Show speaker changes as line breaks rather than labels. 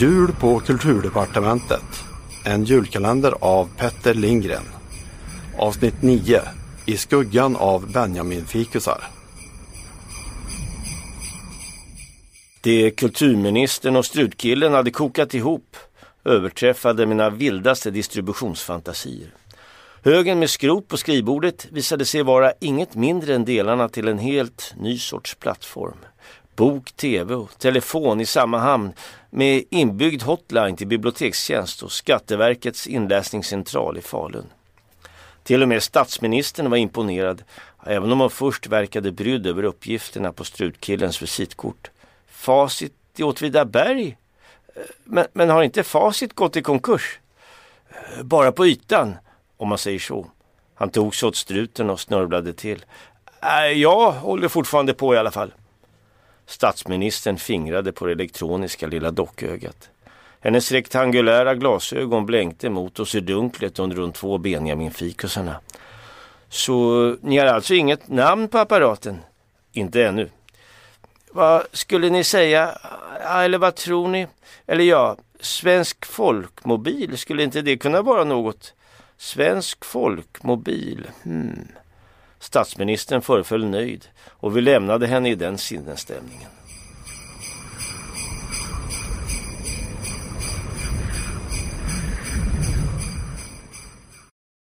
Jul på Kulturdepartementet. En julkalender av Petter Lindgren. Avsnitt 9. I skuggan av Benjamin-fikusar.
Det kulturministern och strutkillen hade kokat ihop överträffade mina vildaste distributionsfantasier. Högen med skrot på skrivbordet visade sig vara inget mindre än delarna till en helt ny sorts plattform. Bok, tv och telefon i samma hamn med inbyggd hotline till bibliotekstjänst och Skatteverkets inläsningscentral i Falun. Till och med statsministern var imponerad, även om hon först verkade brydd över uppgifterna på strutkillens visitkort. Facit i Åtvidaberg? Eh, men, men har inte Facit gått i konkurs? Eh, bara på ytan, om man säger så. Han tog sig åt struten och snörvlade till. Eh, äh, jag håller fortfarande på i alla fall. Statsministern fingrade på det elektroniska lilla dockögat. Hennes rektangulära glasögon blänkte mot oss i dunklet under de två Benjamin-fikusarna. Så ni har alltså inget namn på apparaten? Inte ännu. Vad skulle ni säga, eller vad tror ni? Eller ja, Svensk Folkmobil, skulle inte det kunna vara något? Svensk Folkmobil, hmm. Statsministern föreföll nöjd och vi lämnade henne i den sinnesstämningen.